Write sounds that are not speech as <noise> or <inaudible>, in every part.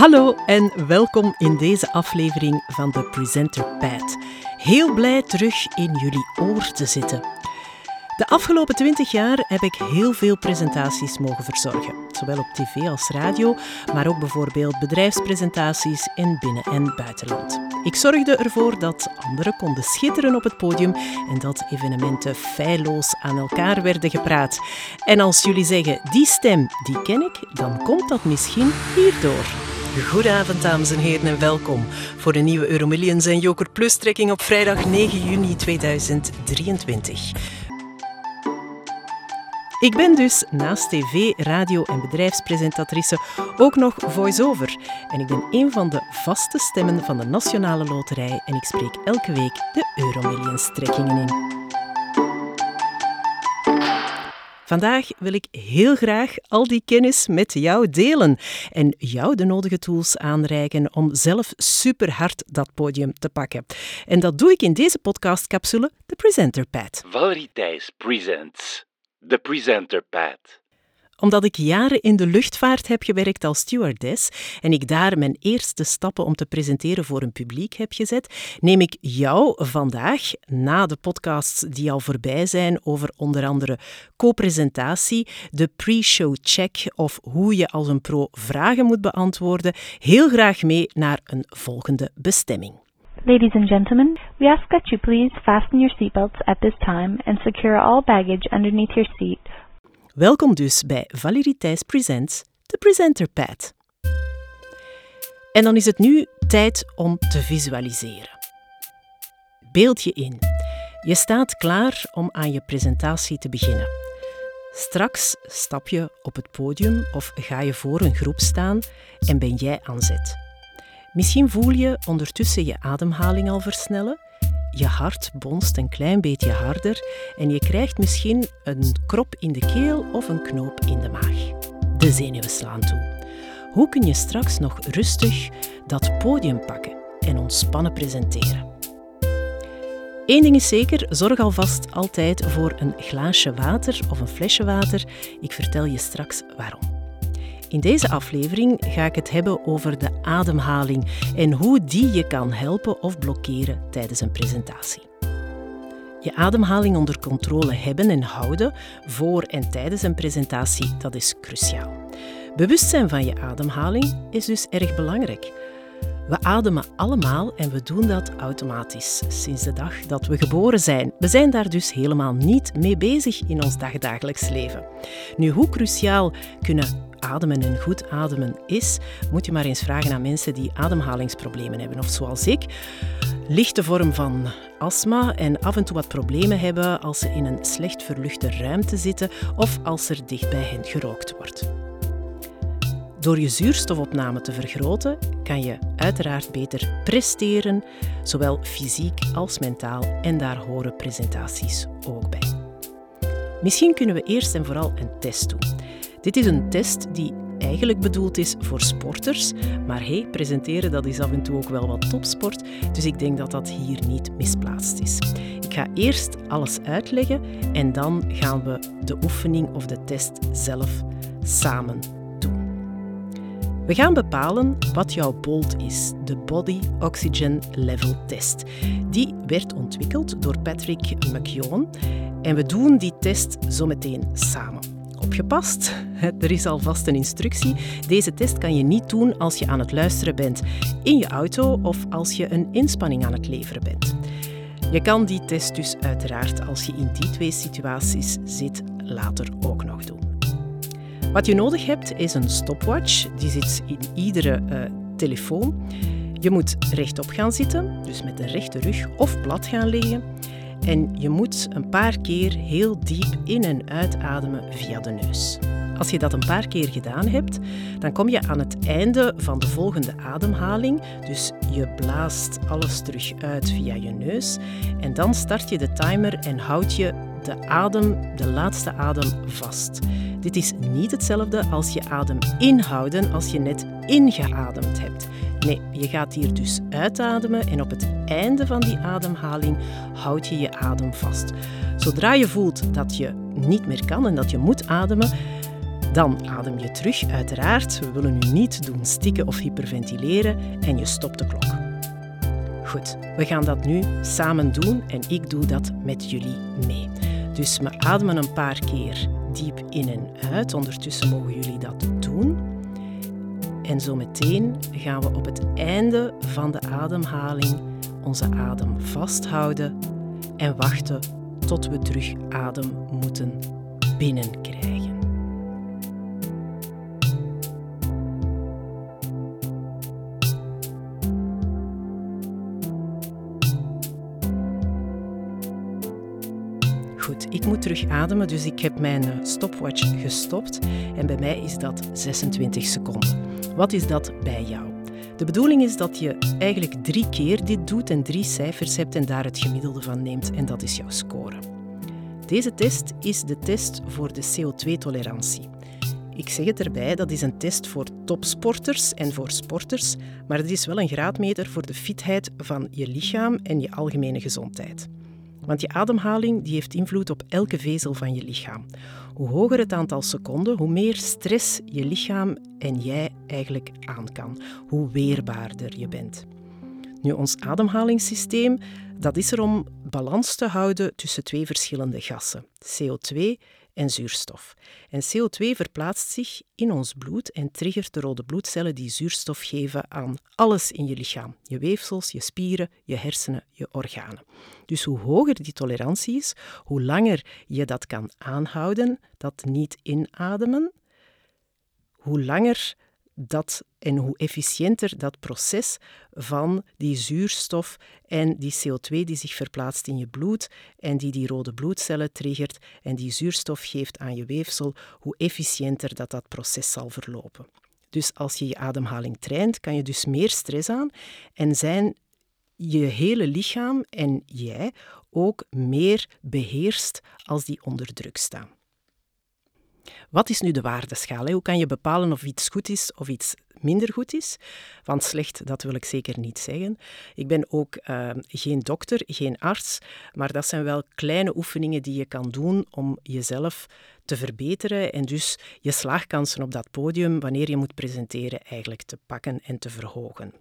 Hallo en welkom in deze aflevering van de Presenter Pad. Heel blij terug in jullie oor te zitten. De afgelopen twintig jaar heb ik heel veel presentaties mogen verzorgen, zowel op tv als radio, maar ook bijvoorbeeld bedrijfspresentaties in binnen- en buitenland. Ik zorgde ervoor dat anderen konden schitteren op het podium en dat evenementen feilloos aan elkaar werden gepraat. En als jullie zeggen, die stem, die ken ik, dan komt dat misschien hierdoor. Goedenavond, dames en heren, en welkom voor de nieuwe Euromillions en Joker Plus trekking op vrijdag 9 juni 2023. Ik ben dus naast tv, radio en bedrijfspresentatrice ook nog voice-over. En ik ben een van de vaste stemmen van de Nationale Loterij en ik spreek elke week de Euromillions trekkingen in. Vandaag wil ik heel graag al die kennis met jou delen en jou de nodige tools aanreiken om zelf super hard dat podium te pakken. En dat doe ik in deze podcastcapsule, de Presenter Pad. Valerie Thijs presents The Presenter Pad omdat ik jaren in de luchtvaart heb gewerkt als stewardess en ik daar mijn eerste stappen om te presenteren voor een publiek heb gezet, neem ik jou vandaag, na de podcasts die al voorbij zijn over onder andere co-presentatie, de pre-show check of hoe je als een pro vragen moet beantwoorden, heel graag mee naar een volgende bestemming. Ladies and gentlemen, we ask that you please fasten your seatbelts at this time and secure all baggage underneath your seat Welkom dus bij Valerie Thijs Presents, de Presenter Pad. En dan is het nu tijd om te visualiseren. Beeld je in. Je staat klaar om aan je presentatie te beginnen. Straks stap je op het podium of ga je voor een groep staan en ben jij aan zet. Misschien voel je ondertussen je ademhaling al versnellen je hart bonst een klein beetje harder en je krijgt misschien een krop in de keel of een knoop in de maag. De zenuwen slaan toe. Hoe kun je straks nog rustig dat podium pakken en ontspannen presenteren? Eén ding is zeker, zorg alvast altijd voor een glaasje water of een flesje water. Ik vertel je straks waarom. In deze aflevering ga ik het hebben over de ademhaling en hoe die je kan helpen of blokkeren tijdens een presentatie. Je ademhaling onder controle hebben en houden voor en tijdens een presentatie, dat is cruciaal. Bewustzijn van je ademhaling is dus erg belangrijk. We ademen allemaal en we doen dat automatisch sinds de dag dat we geboren zijn. We zijn daar dus helemaal niet mee bezig in ons dagdagelijks leven. Nu, hoe cruciaal kunnen ademen en goed ademen is, moet je maar eens vragen aan mensen die ademhalingsproblemen hebben. Of zoals ik, lichte vorm van astma en af en toe wat problemen hebben als ze in een slecht verluchte ruimte zitten of als er dicht bij hen gerookt wordt. Door je zuurstofopname te vergroten, kan je uiteraard beter presteren, zowel fysiek als mentaal, en daar horen presentaties ook bij. Misschien kunnen we eerst en vooral een test doen. Dit is een test die eigenlijk bedoeld is voor sporters, maar hey, presenteren dat is af en toe ook wel wat topsport, dus ik denk dat dat hier niet misplaatst is. Ik ga eerst alles uitleggen en dan gaan we de oefening of de test zelf samen doen. We gaan bepalen wat jouw BOLT is, de Body Oxygen Level Test. Die werd ontwikkeld door Patrick McKeown en we doen die test zometeen samen opgepast. Er is alvast een instructie. Deze test kan je niet doen als je aan het luisteren bent in je auto of als je een inspanning aan het leveren bent. Je kan die test dus uiteraard als je in die twee situaties zit later ook nog doen. Wat je nodig hebt is een stopwatch. Die zit in iedere uh, telefoon. Je moet rechtop gaan zitten, dus met een rechte rug, of plat gaan liggen. En je moet een paar keer heel diep in- en uitademen via de neus. Als je dat een paar keer gedaan hebt, dan kom je aan het einde van de volgende ademhaling. Dus je blaast alles terug uit via je neus. En dan start je de timer en houd je de adem, de laatste adem, vast. Dit is niet hetzelfde als je adem inhouden als je net ingeademd hebt. Nee, je gaat hier dus uitademen en op het einde van die ademhaling houd je je adem vast. Zodra je voelt dat je niet meer kan en dat je moet ademen, Dan adem je terug, uiteraard. We willen u niet doen stikken of hyperventileren en je stopt de klok. Goed, we gaan dat nu samen doen en ik doe dat met jullie mee. Dus we ademen een paar keer diep in en uit. Ondertussen mogen jullie dat doen. En zo meteen gaan we op het einde van de ademhaling onze adem vasthouden en wachten tot we terug adem moeten binnenkrijgen. Goed, ik moet terug ademen, dus ik heb mijn eh, stopwatch gestopt en bij mij is dat 26 seconden. Wat is dat bij jou? De bedoeling is dat je eigenlijk drie keer dit doet en drie cijfers hebt en daar het gemiddelde van neemt en dat is jouw score. Deze test is de test voor de CO2-tolerantie. Ik zeg het erbij, dat is een test voor topsporters en voor sporters, maar het is wel een graadmeter voor de fitheid van je lichaam en je algemene gezondheid. Want je ademhaling die heeft invloed op elke vezel van je lichaam. Hoe hoger het aantal seconden, hoe meer stress je lichaam en jij eigenlijk aan kan. Hoe weerbaarder je bent. Nu, ons ademhalingssysteem dat is er om balans te houden tussen twee verschillende gassen, CO2 en zuurstof. En CO2 verplaatst zich in ons bloed en triggert de rode bloedcellen die zuurstof geven aan alles in je lichaam. Je weefsels, je spieren, je hersenen, je organen. Dus hoe hoger die tolerantie is, hoe langer je dat kan aanhouden, dat niet inademen, hoe langer dat en hoe efficiënter dat proces van die zuurstof en die CO2 die zich verplaatst in je bloed en die die rode bloedcellen triggert en die zuurstof geeft aan je weefsel, hoe efficiënter dat dat proces zal verlopen. Dus als je je ademhaling traint, kan je dus meer stress aan en zijn je hele lichaam en jij ook meer beheerst als die onder druk staan. Wat is nu de waardeschaal? Hoe kan je bepalen of iets goed is of iets minder goed is? Want slecht, dat wil ik zeker niet zeggen. Ik ben ook uh, geen dokter, geen arts, maar dat zijn wel kleine oefeningen die je kan doen om jezelf te verbeteren en dus je slaagkansen op dat podium, wanneer je moet presenteren, eigenlijk te pakken en te verhogen.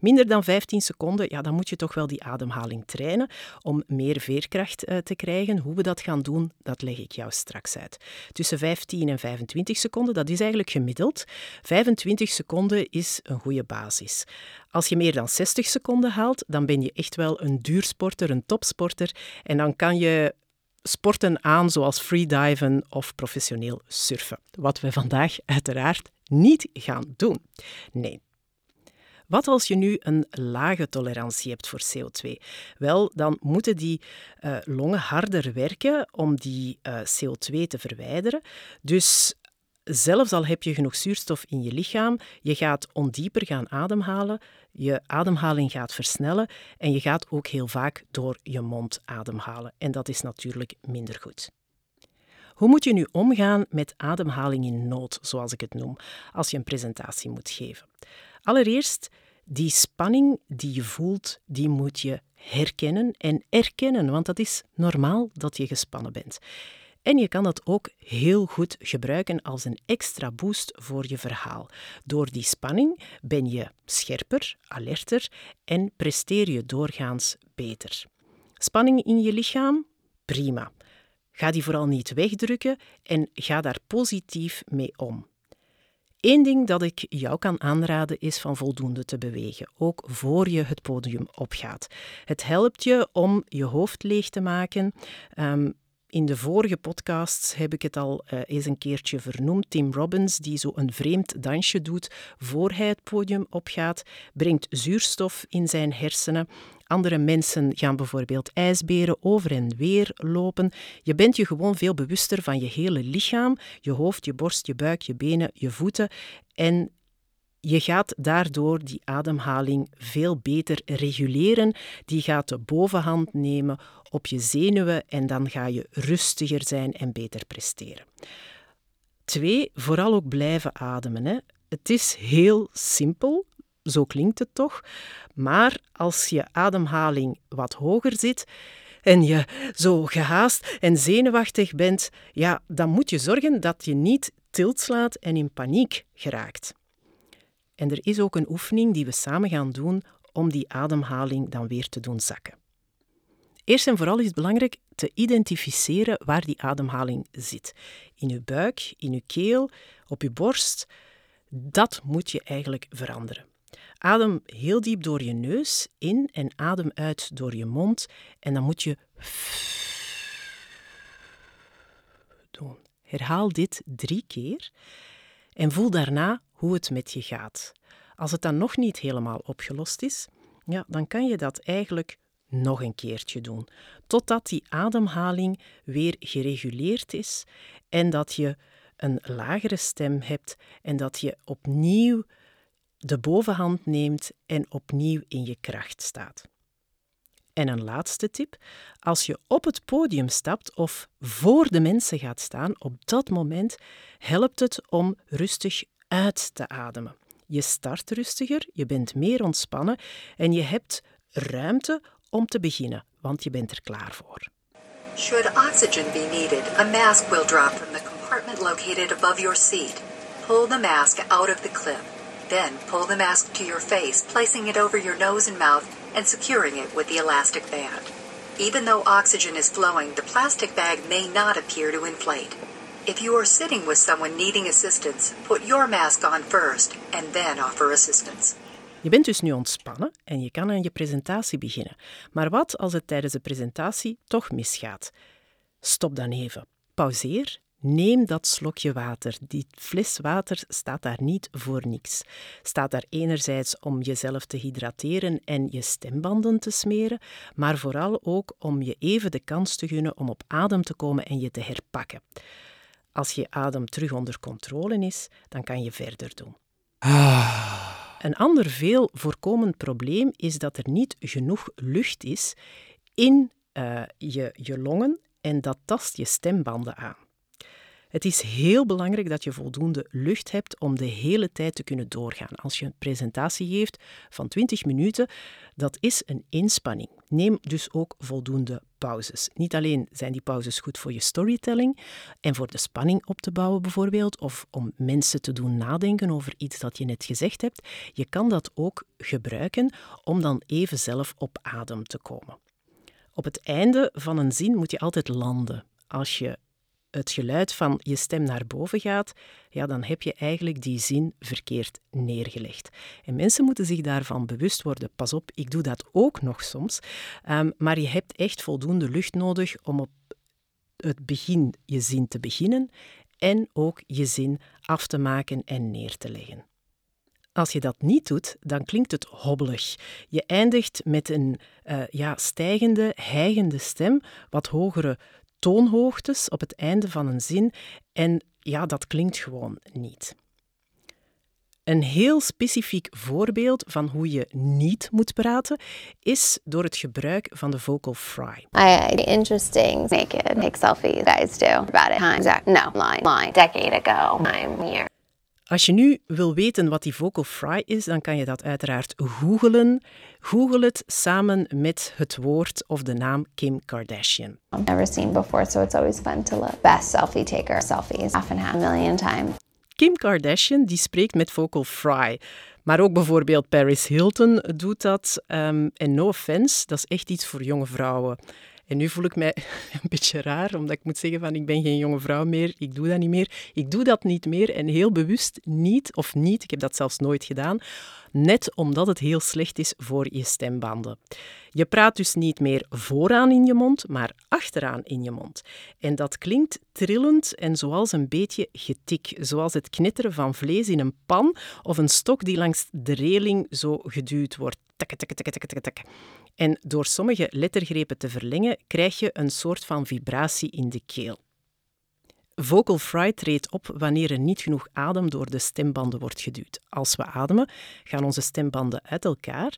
Minder dan 15 seconden, ja, dan moet je toch wel die ademhaling trainen om meer veerkracht uh, te krijgen. Hoe we dat gaan doen, dat leg ik jou straks uit. Tussen 15 en 25 seconden, dat is eigenlijk gemiddeld. 25 seconden is een goede basis. Als je meer dan 60 seconden haalt, dan ben je echt wel een duursporter, een topsporter. En dan kan je sporten aan zoals freediven of professioneel surfen. Wat we vandaag uiteraard niet gaan doen. Nee, wat als je nu een lage tolerantie hebt voor CO2? Wel, dan moeten die uh, longen harder werken om die uh, CO2 te verwijderen. Dus zelfs al heb je genoeg zuurstof in je lichaam, je gaat ondieper gaan ademhalen, je ademhaling gaat versnellen en je gaat ook heel vaak door je mond ademhalen. En dat is natuurlijk minder goed. Hoe moet je nu omgaan met ademhaling in nood, zoals ik het noem, als je een presentatie moet geven? Allereerst, die spanning die je voelt, die moet je herkennen en erkennen, want dat is normaal dat je gespannen bent. En je kan dat ook heel goed gebruiken als een extra boost voor je verhaal. Door die spanning ben je scherper, alerter en presteer je doorgaans beter. Spanning in je lichaam? Prima. Ga die vooral niet wegdrukken en ga daar positief mee om. Eén ding dat ik jou kan aanraden is van voldoende te bewegen, ook voor je het podium opgaat. Het helpt je om je hoofd leeg te maken. Um, in de vorige podcasts heb ik het al uh, eens een keertje vernoemd. Tim Robbins, die zo een vreemd dansje doet voor hij het podium opgaat, brengt zuurstof in zijn hersenen. Andere mensen gaan bijvoorbeeld ijsberen over en weer lopen. Je bent je gewoon veel bewuster van je hele lichaam, je hoofd, je borst, je buik, je benen, je voeten. En je gaat daardoor die ademhaling veel beter reguleren. Die gaat de bovenhand nemen op je zenuwen en dan ga je rustiger zijn en beter presteren. Twee, vooral ook blijven ademen. Hè. Het is heel simpel, zo klinkt het toch. Maar als je ademhaling wat hoger zit en je zo gehaast en zenuwachtig bent, ja, dan moet je zorgen dat je niet tilt slaat en in paniek geraakt. En er is ook een oefening die we samen gaan doen om die ademhaling dan weer te doen zakken. Eerst en vooral is het belangrijk te identificeren waar die ademhaling zit. In uw buik, in uw keel, op uw borst. Dat moet je eigenlijk veranderen. Adem heel diep door je neus in en adem uit door je mond. En dan moet je doen. Herhaal dit drie keer en voel daarna hoe het met je gaat. Als het dan nog niet helemaal opgelost is, ja, dan kan je dat eigenlijk nog een keertje doen, totdat die ademhaling weer gereguleerd is en dat je een lagere stem hebt en dat je opnieuw de bovenhand neemt en opnieuw in je kracht staat. En een laatste tip: als je op het podium stapt of voor de mensen gaat staan, op dat moment helpt het om rustig uit te ademen. Je start rustiger, je bent meer ontspannen en je hebt ruimte om te beginnen, want je bent er klaar voor. Should oxygen be needed, a mask will drop from the compartment located above your seat. Pull the mask out of the clip. Then pull the mask to your face, placing it over your nose and mouth and securing it with the elastic band. Even though oxygen is flowing, the plastic bag may not appear to inflate. If you are sitting with someone needing assistance, put your mask on first and then offer assistance. Je bent dus nu ontspannen en je kan aan je presentatie beginnen. Maar wat als het tijdens de presentatie toch misgaat? Stop dan even. Pauzeer. Neem dat slokje water. Die fles water staat daar niet voor niks. Staat daar enerzijds om jezelf te hydrateren en je stembanden te smeren, maar vooral ook om je even de kans te gunnen om op adem te komen en je te herpakken. Als je adem terug onder controle is, dan kan je verder doen. Een ander veel voorkomend probleem is dat er niet genoeg lucht is in uh, je, je longen en dat tast je stembanden aan. Het is heel belangrijk dat je voldoende lucht hebt om de hele tijd te kunnen doorgaan. Als je een presentatie geeft van 20 minuten, dat is een inspanning. Neem dus ook voldoende pauzes. Niet alleen zijn die pauzes goed voor je storytelling en voor de spanning op te bouwen bijvoorbeeld, of om mensen te doen nadenken over iets dat je net gezegd hebt. Je kan dat ook gebruiken om dan even zelf op adem te komen. Op het einde van een zin moet je altijd landen. Als je het geluid van je stem naar boven gaat, ja, dan heb je eigenlijk die zin verkeerd neergelegd. En mensen moeten zich daarvan bewust worden. Pas op, ik doe dat ook nog soms. Um, maar je hebt echt voldoende lucht nodig om op het begin je zin te beginnen en ook je zin af te maken en neer te leggen. Als je dat niet doet, dan klinkt het hobbelig. Je eindigt met een uh, ja, stijgende, hijgende stem, wat hogere toonhoogtes op het einde van een zin en ja, dat klinkt gewoon niet. Een heel specifiek voorbeeld van hoe je niet moet praten is door het gebruik van de vocal fry. I, interesting, naked, take selfies, guys do. About it, no, line, line, decade ago, I'm here. Als je nu wil weten wat die vocal fry is, dan kan je dat uiteraard googelen. Google het samen met het woord of de naam Kim Kardashian. I've never seen before, so it's always fun to look. Best selfie taker selfies, half and half, a million times. Kim Kardashian die spreekt met vocal fry. Maar ook bijvoorbeeld Paris Hilton doet dat. Um, en no offense, dat is echt iets voor jonge vrouwen. En nu voel ik mij <laughs> een beetje raar, omdat ik moet zeggen van ik ben geen jonge vrouw meer, ik doe dat niet meer. Ik doe dat niet meer en heel bewust niet of niet, ik heb dat zelfs nooit gedaan, net omdat het heel slecht is voor je stembanden. Je praat dus niet meer vooraan in je mond, maar achteraan in je mond. En dat klinkt trillend en zoals een beetje getik, zoals het knitteren van vlees in een pan of een stok die langs de reling zo geduwd wordt. En door sommige lettergrepen te verlengen, krijg je een soort van vibratie in de keel. Vocal fry treedt op wanneer er niet genoeg adem door de stembanden wordt geduwd. Als we ademen, gaan onze stembanden uit elkaar.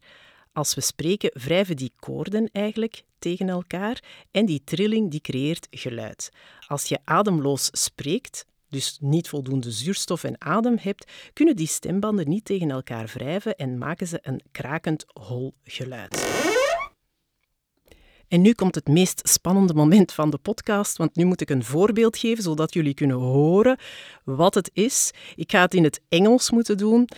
Als we spreken, wrijven die koorden eigenlijk tegen elkaar en die trilling die creëert geluid. Als je ademloos spreekt, dus niet voldoende zuurstof en adem hebt, kunnen die stembanden niet tegen elkaar wrijven en maken ze een krakend hol geluid. En nu komt het meest spannende moment van de podcast, want nu moet ik een voorbeeld geven, zodat jullie kunnen horen wat het is. Ik ga het in het Engels moeten doen.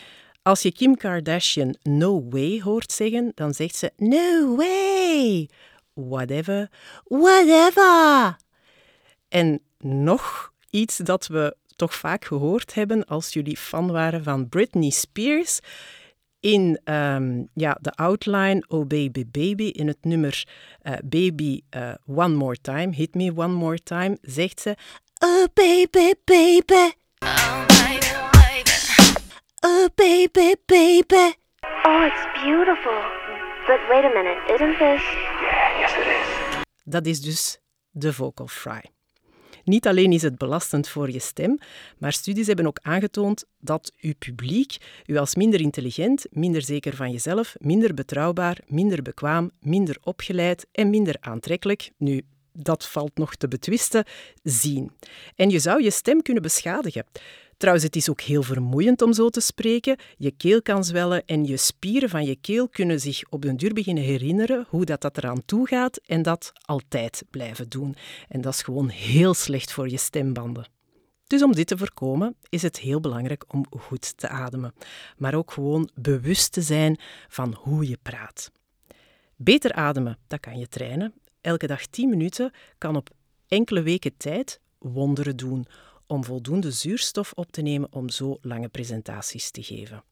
Als je Kim Kardashian no way hoort zeggen, dan zegt ze no way. Whatever, whatever. En nog iets dat we toch vaak gehoord hebben als jullie fan waren van Britney Spears. In um, ja, de outline Oh Baby Baby, in het nummer uh, Baby uh, One More Time, Hit Me One More Time, zegt ze Oh baby baby. Oh baby baby. Oh baby baby. Oh, it's beautiful. But wait a minute, isn't this? Yeah, yes it is. Dat is dus de vocal fry. Niet alleen is het belastend voor je stem, maar studies hebben ook aangetoond dat uw publiek u als minder intelligent, minder zeker van jezelf, minder betrouwbaar, minder bekwaam, minder opgeleid en minder aantrekkelijk, nu dat valt nog te betwisten, zien. En je zou je stem kunnen beschadigen. Trouwens, het is ook heel vermoeiend om zo te spreken. Je keel kan zwellen en je spieren van je keel kunnen zich op den duur beginnen herinneren hoe dat, dat eraan toe gaat en dat altijd blijven doen. En dat is gewoon heel slecht voor je stembanden. Dus om dit te voorkomen is het heel belangrijk om goed te ademen, maar ook gewoon bewust te zijn van hoe je praat. Beter ademen, dat kan je trainen. Elke dag 10 minuten kan op enkele weken tijd wonderen doen om voldoende zuurstof op te nemen om zo lange presentaties te geven.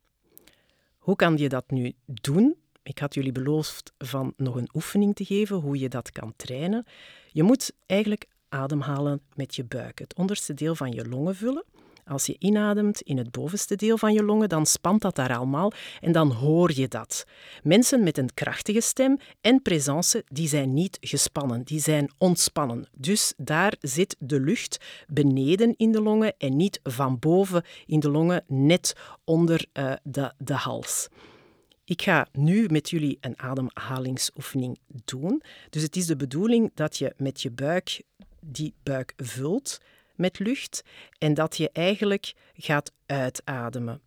Hoe kan je dat nu doen? Ik had jullie beloofd van nog een oefening te geven hoe je dat kan trainen. Je moet eigenlijk ademhalen met je buik, het onderste deel van je longen vullen als je inademt in het bovenste deel van je longen, dan spant dat daar allemaal en dan hoor je dat. Mensen met een krachtige stem en presence, die zijn niet gespannen, die zijn ontspannen. Dus daar zit de lucht beneden in de longen en niet van boven in de longen, net onder uh, de, de hals. Ik ga nu met jullie een ademhalingsoefening doen. Dus het is de bedoeling dat je met je buik die buik vult met lucht en dat je eigenlijk gaat uitademen.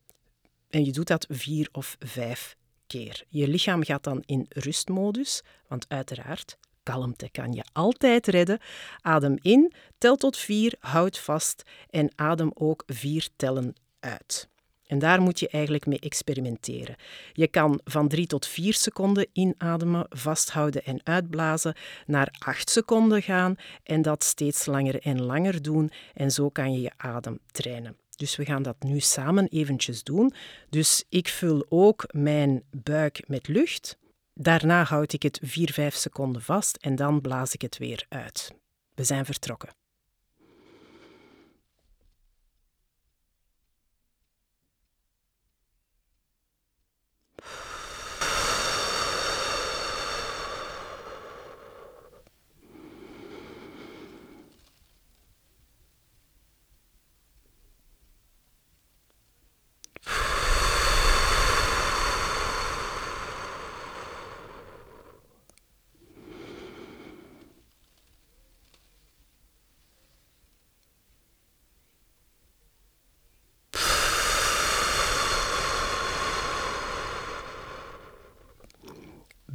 En je doet dat vier of vijf keer. Je lichaam gaat dan in rustmodus, want uiteraard, kalmte kan je altijd redden. Adem in, tel tot vier, houd vast en adem ook vier tellen uit. En daar moet je eigenlijk mee experimenteren. Je kan van 3 tot 4 seconden inademen, vasthouden en uitblazen, naar 8 seconden gaan en dat steeds langer en langer doen. En zo kan je je adem trainen. Dus we gaan dat nu samen eventjes doen. Dus ik vul ook mijn buik met lucht. Daarna houd ik het 4-5 seconden vast en dan blaas ik het weer uit. We zijn vertrokken.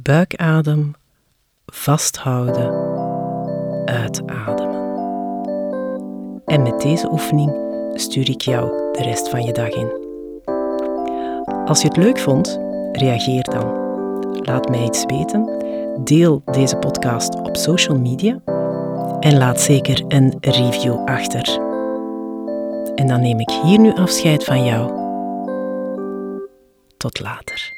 Buikadem vasthouden, uitademen. En met deze oefening stuur ik jou de rest van je dag in. Als je het leuk vond, reageer dan. Laat mij iets weten. Deel deze podcast op social media en laat zeker een review achter. En dan neem ik hier nu afscheid van jou. Tot later.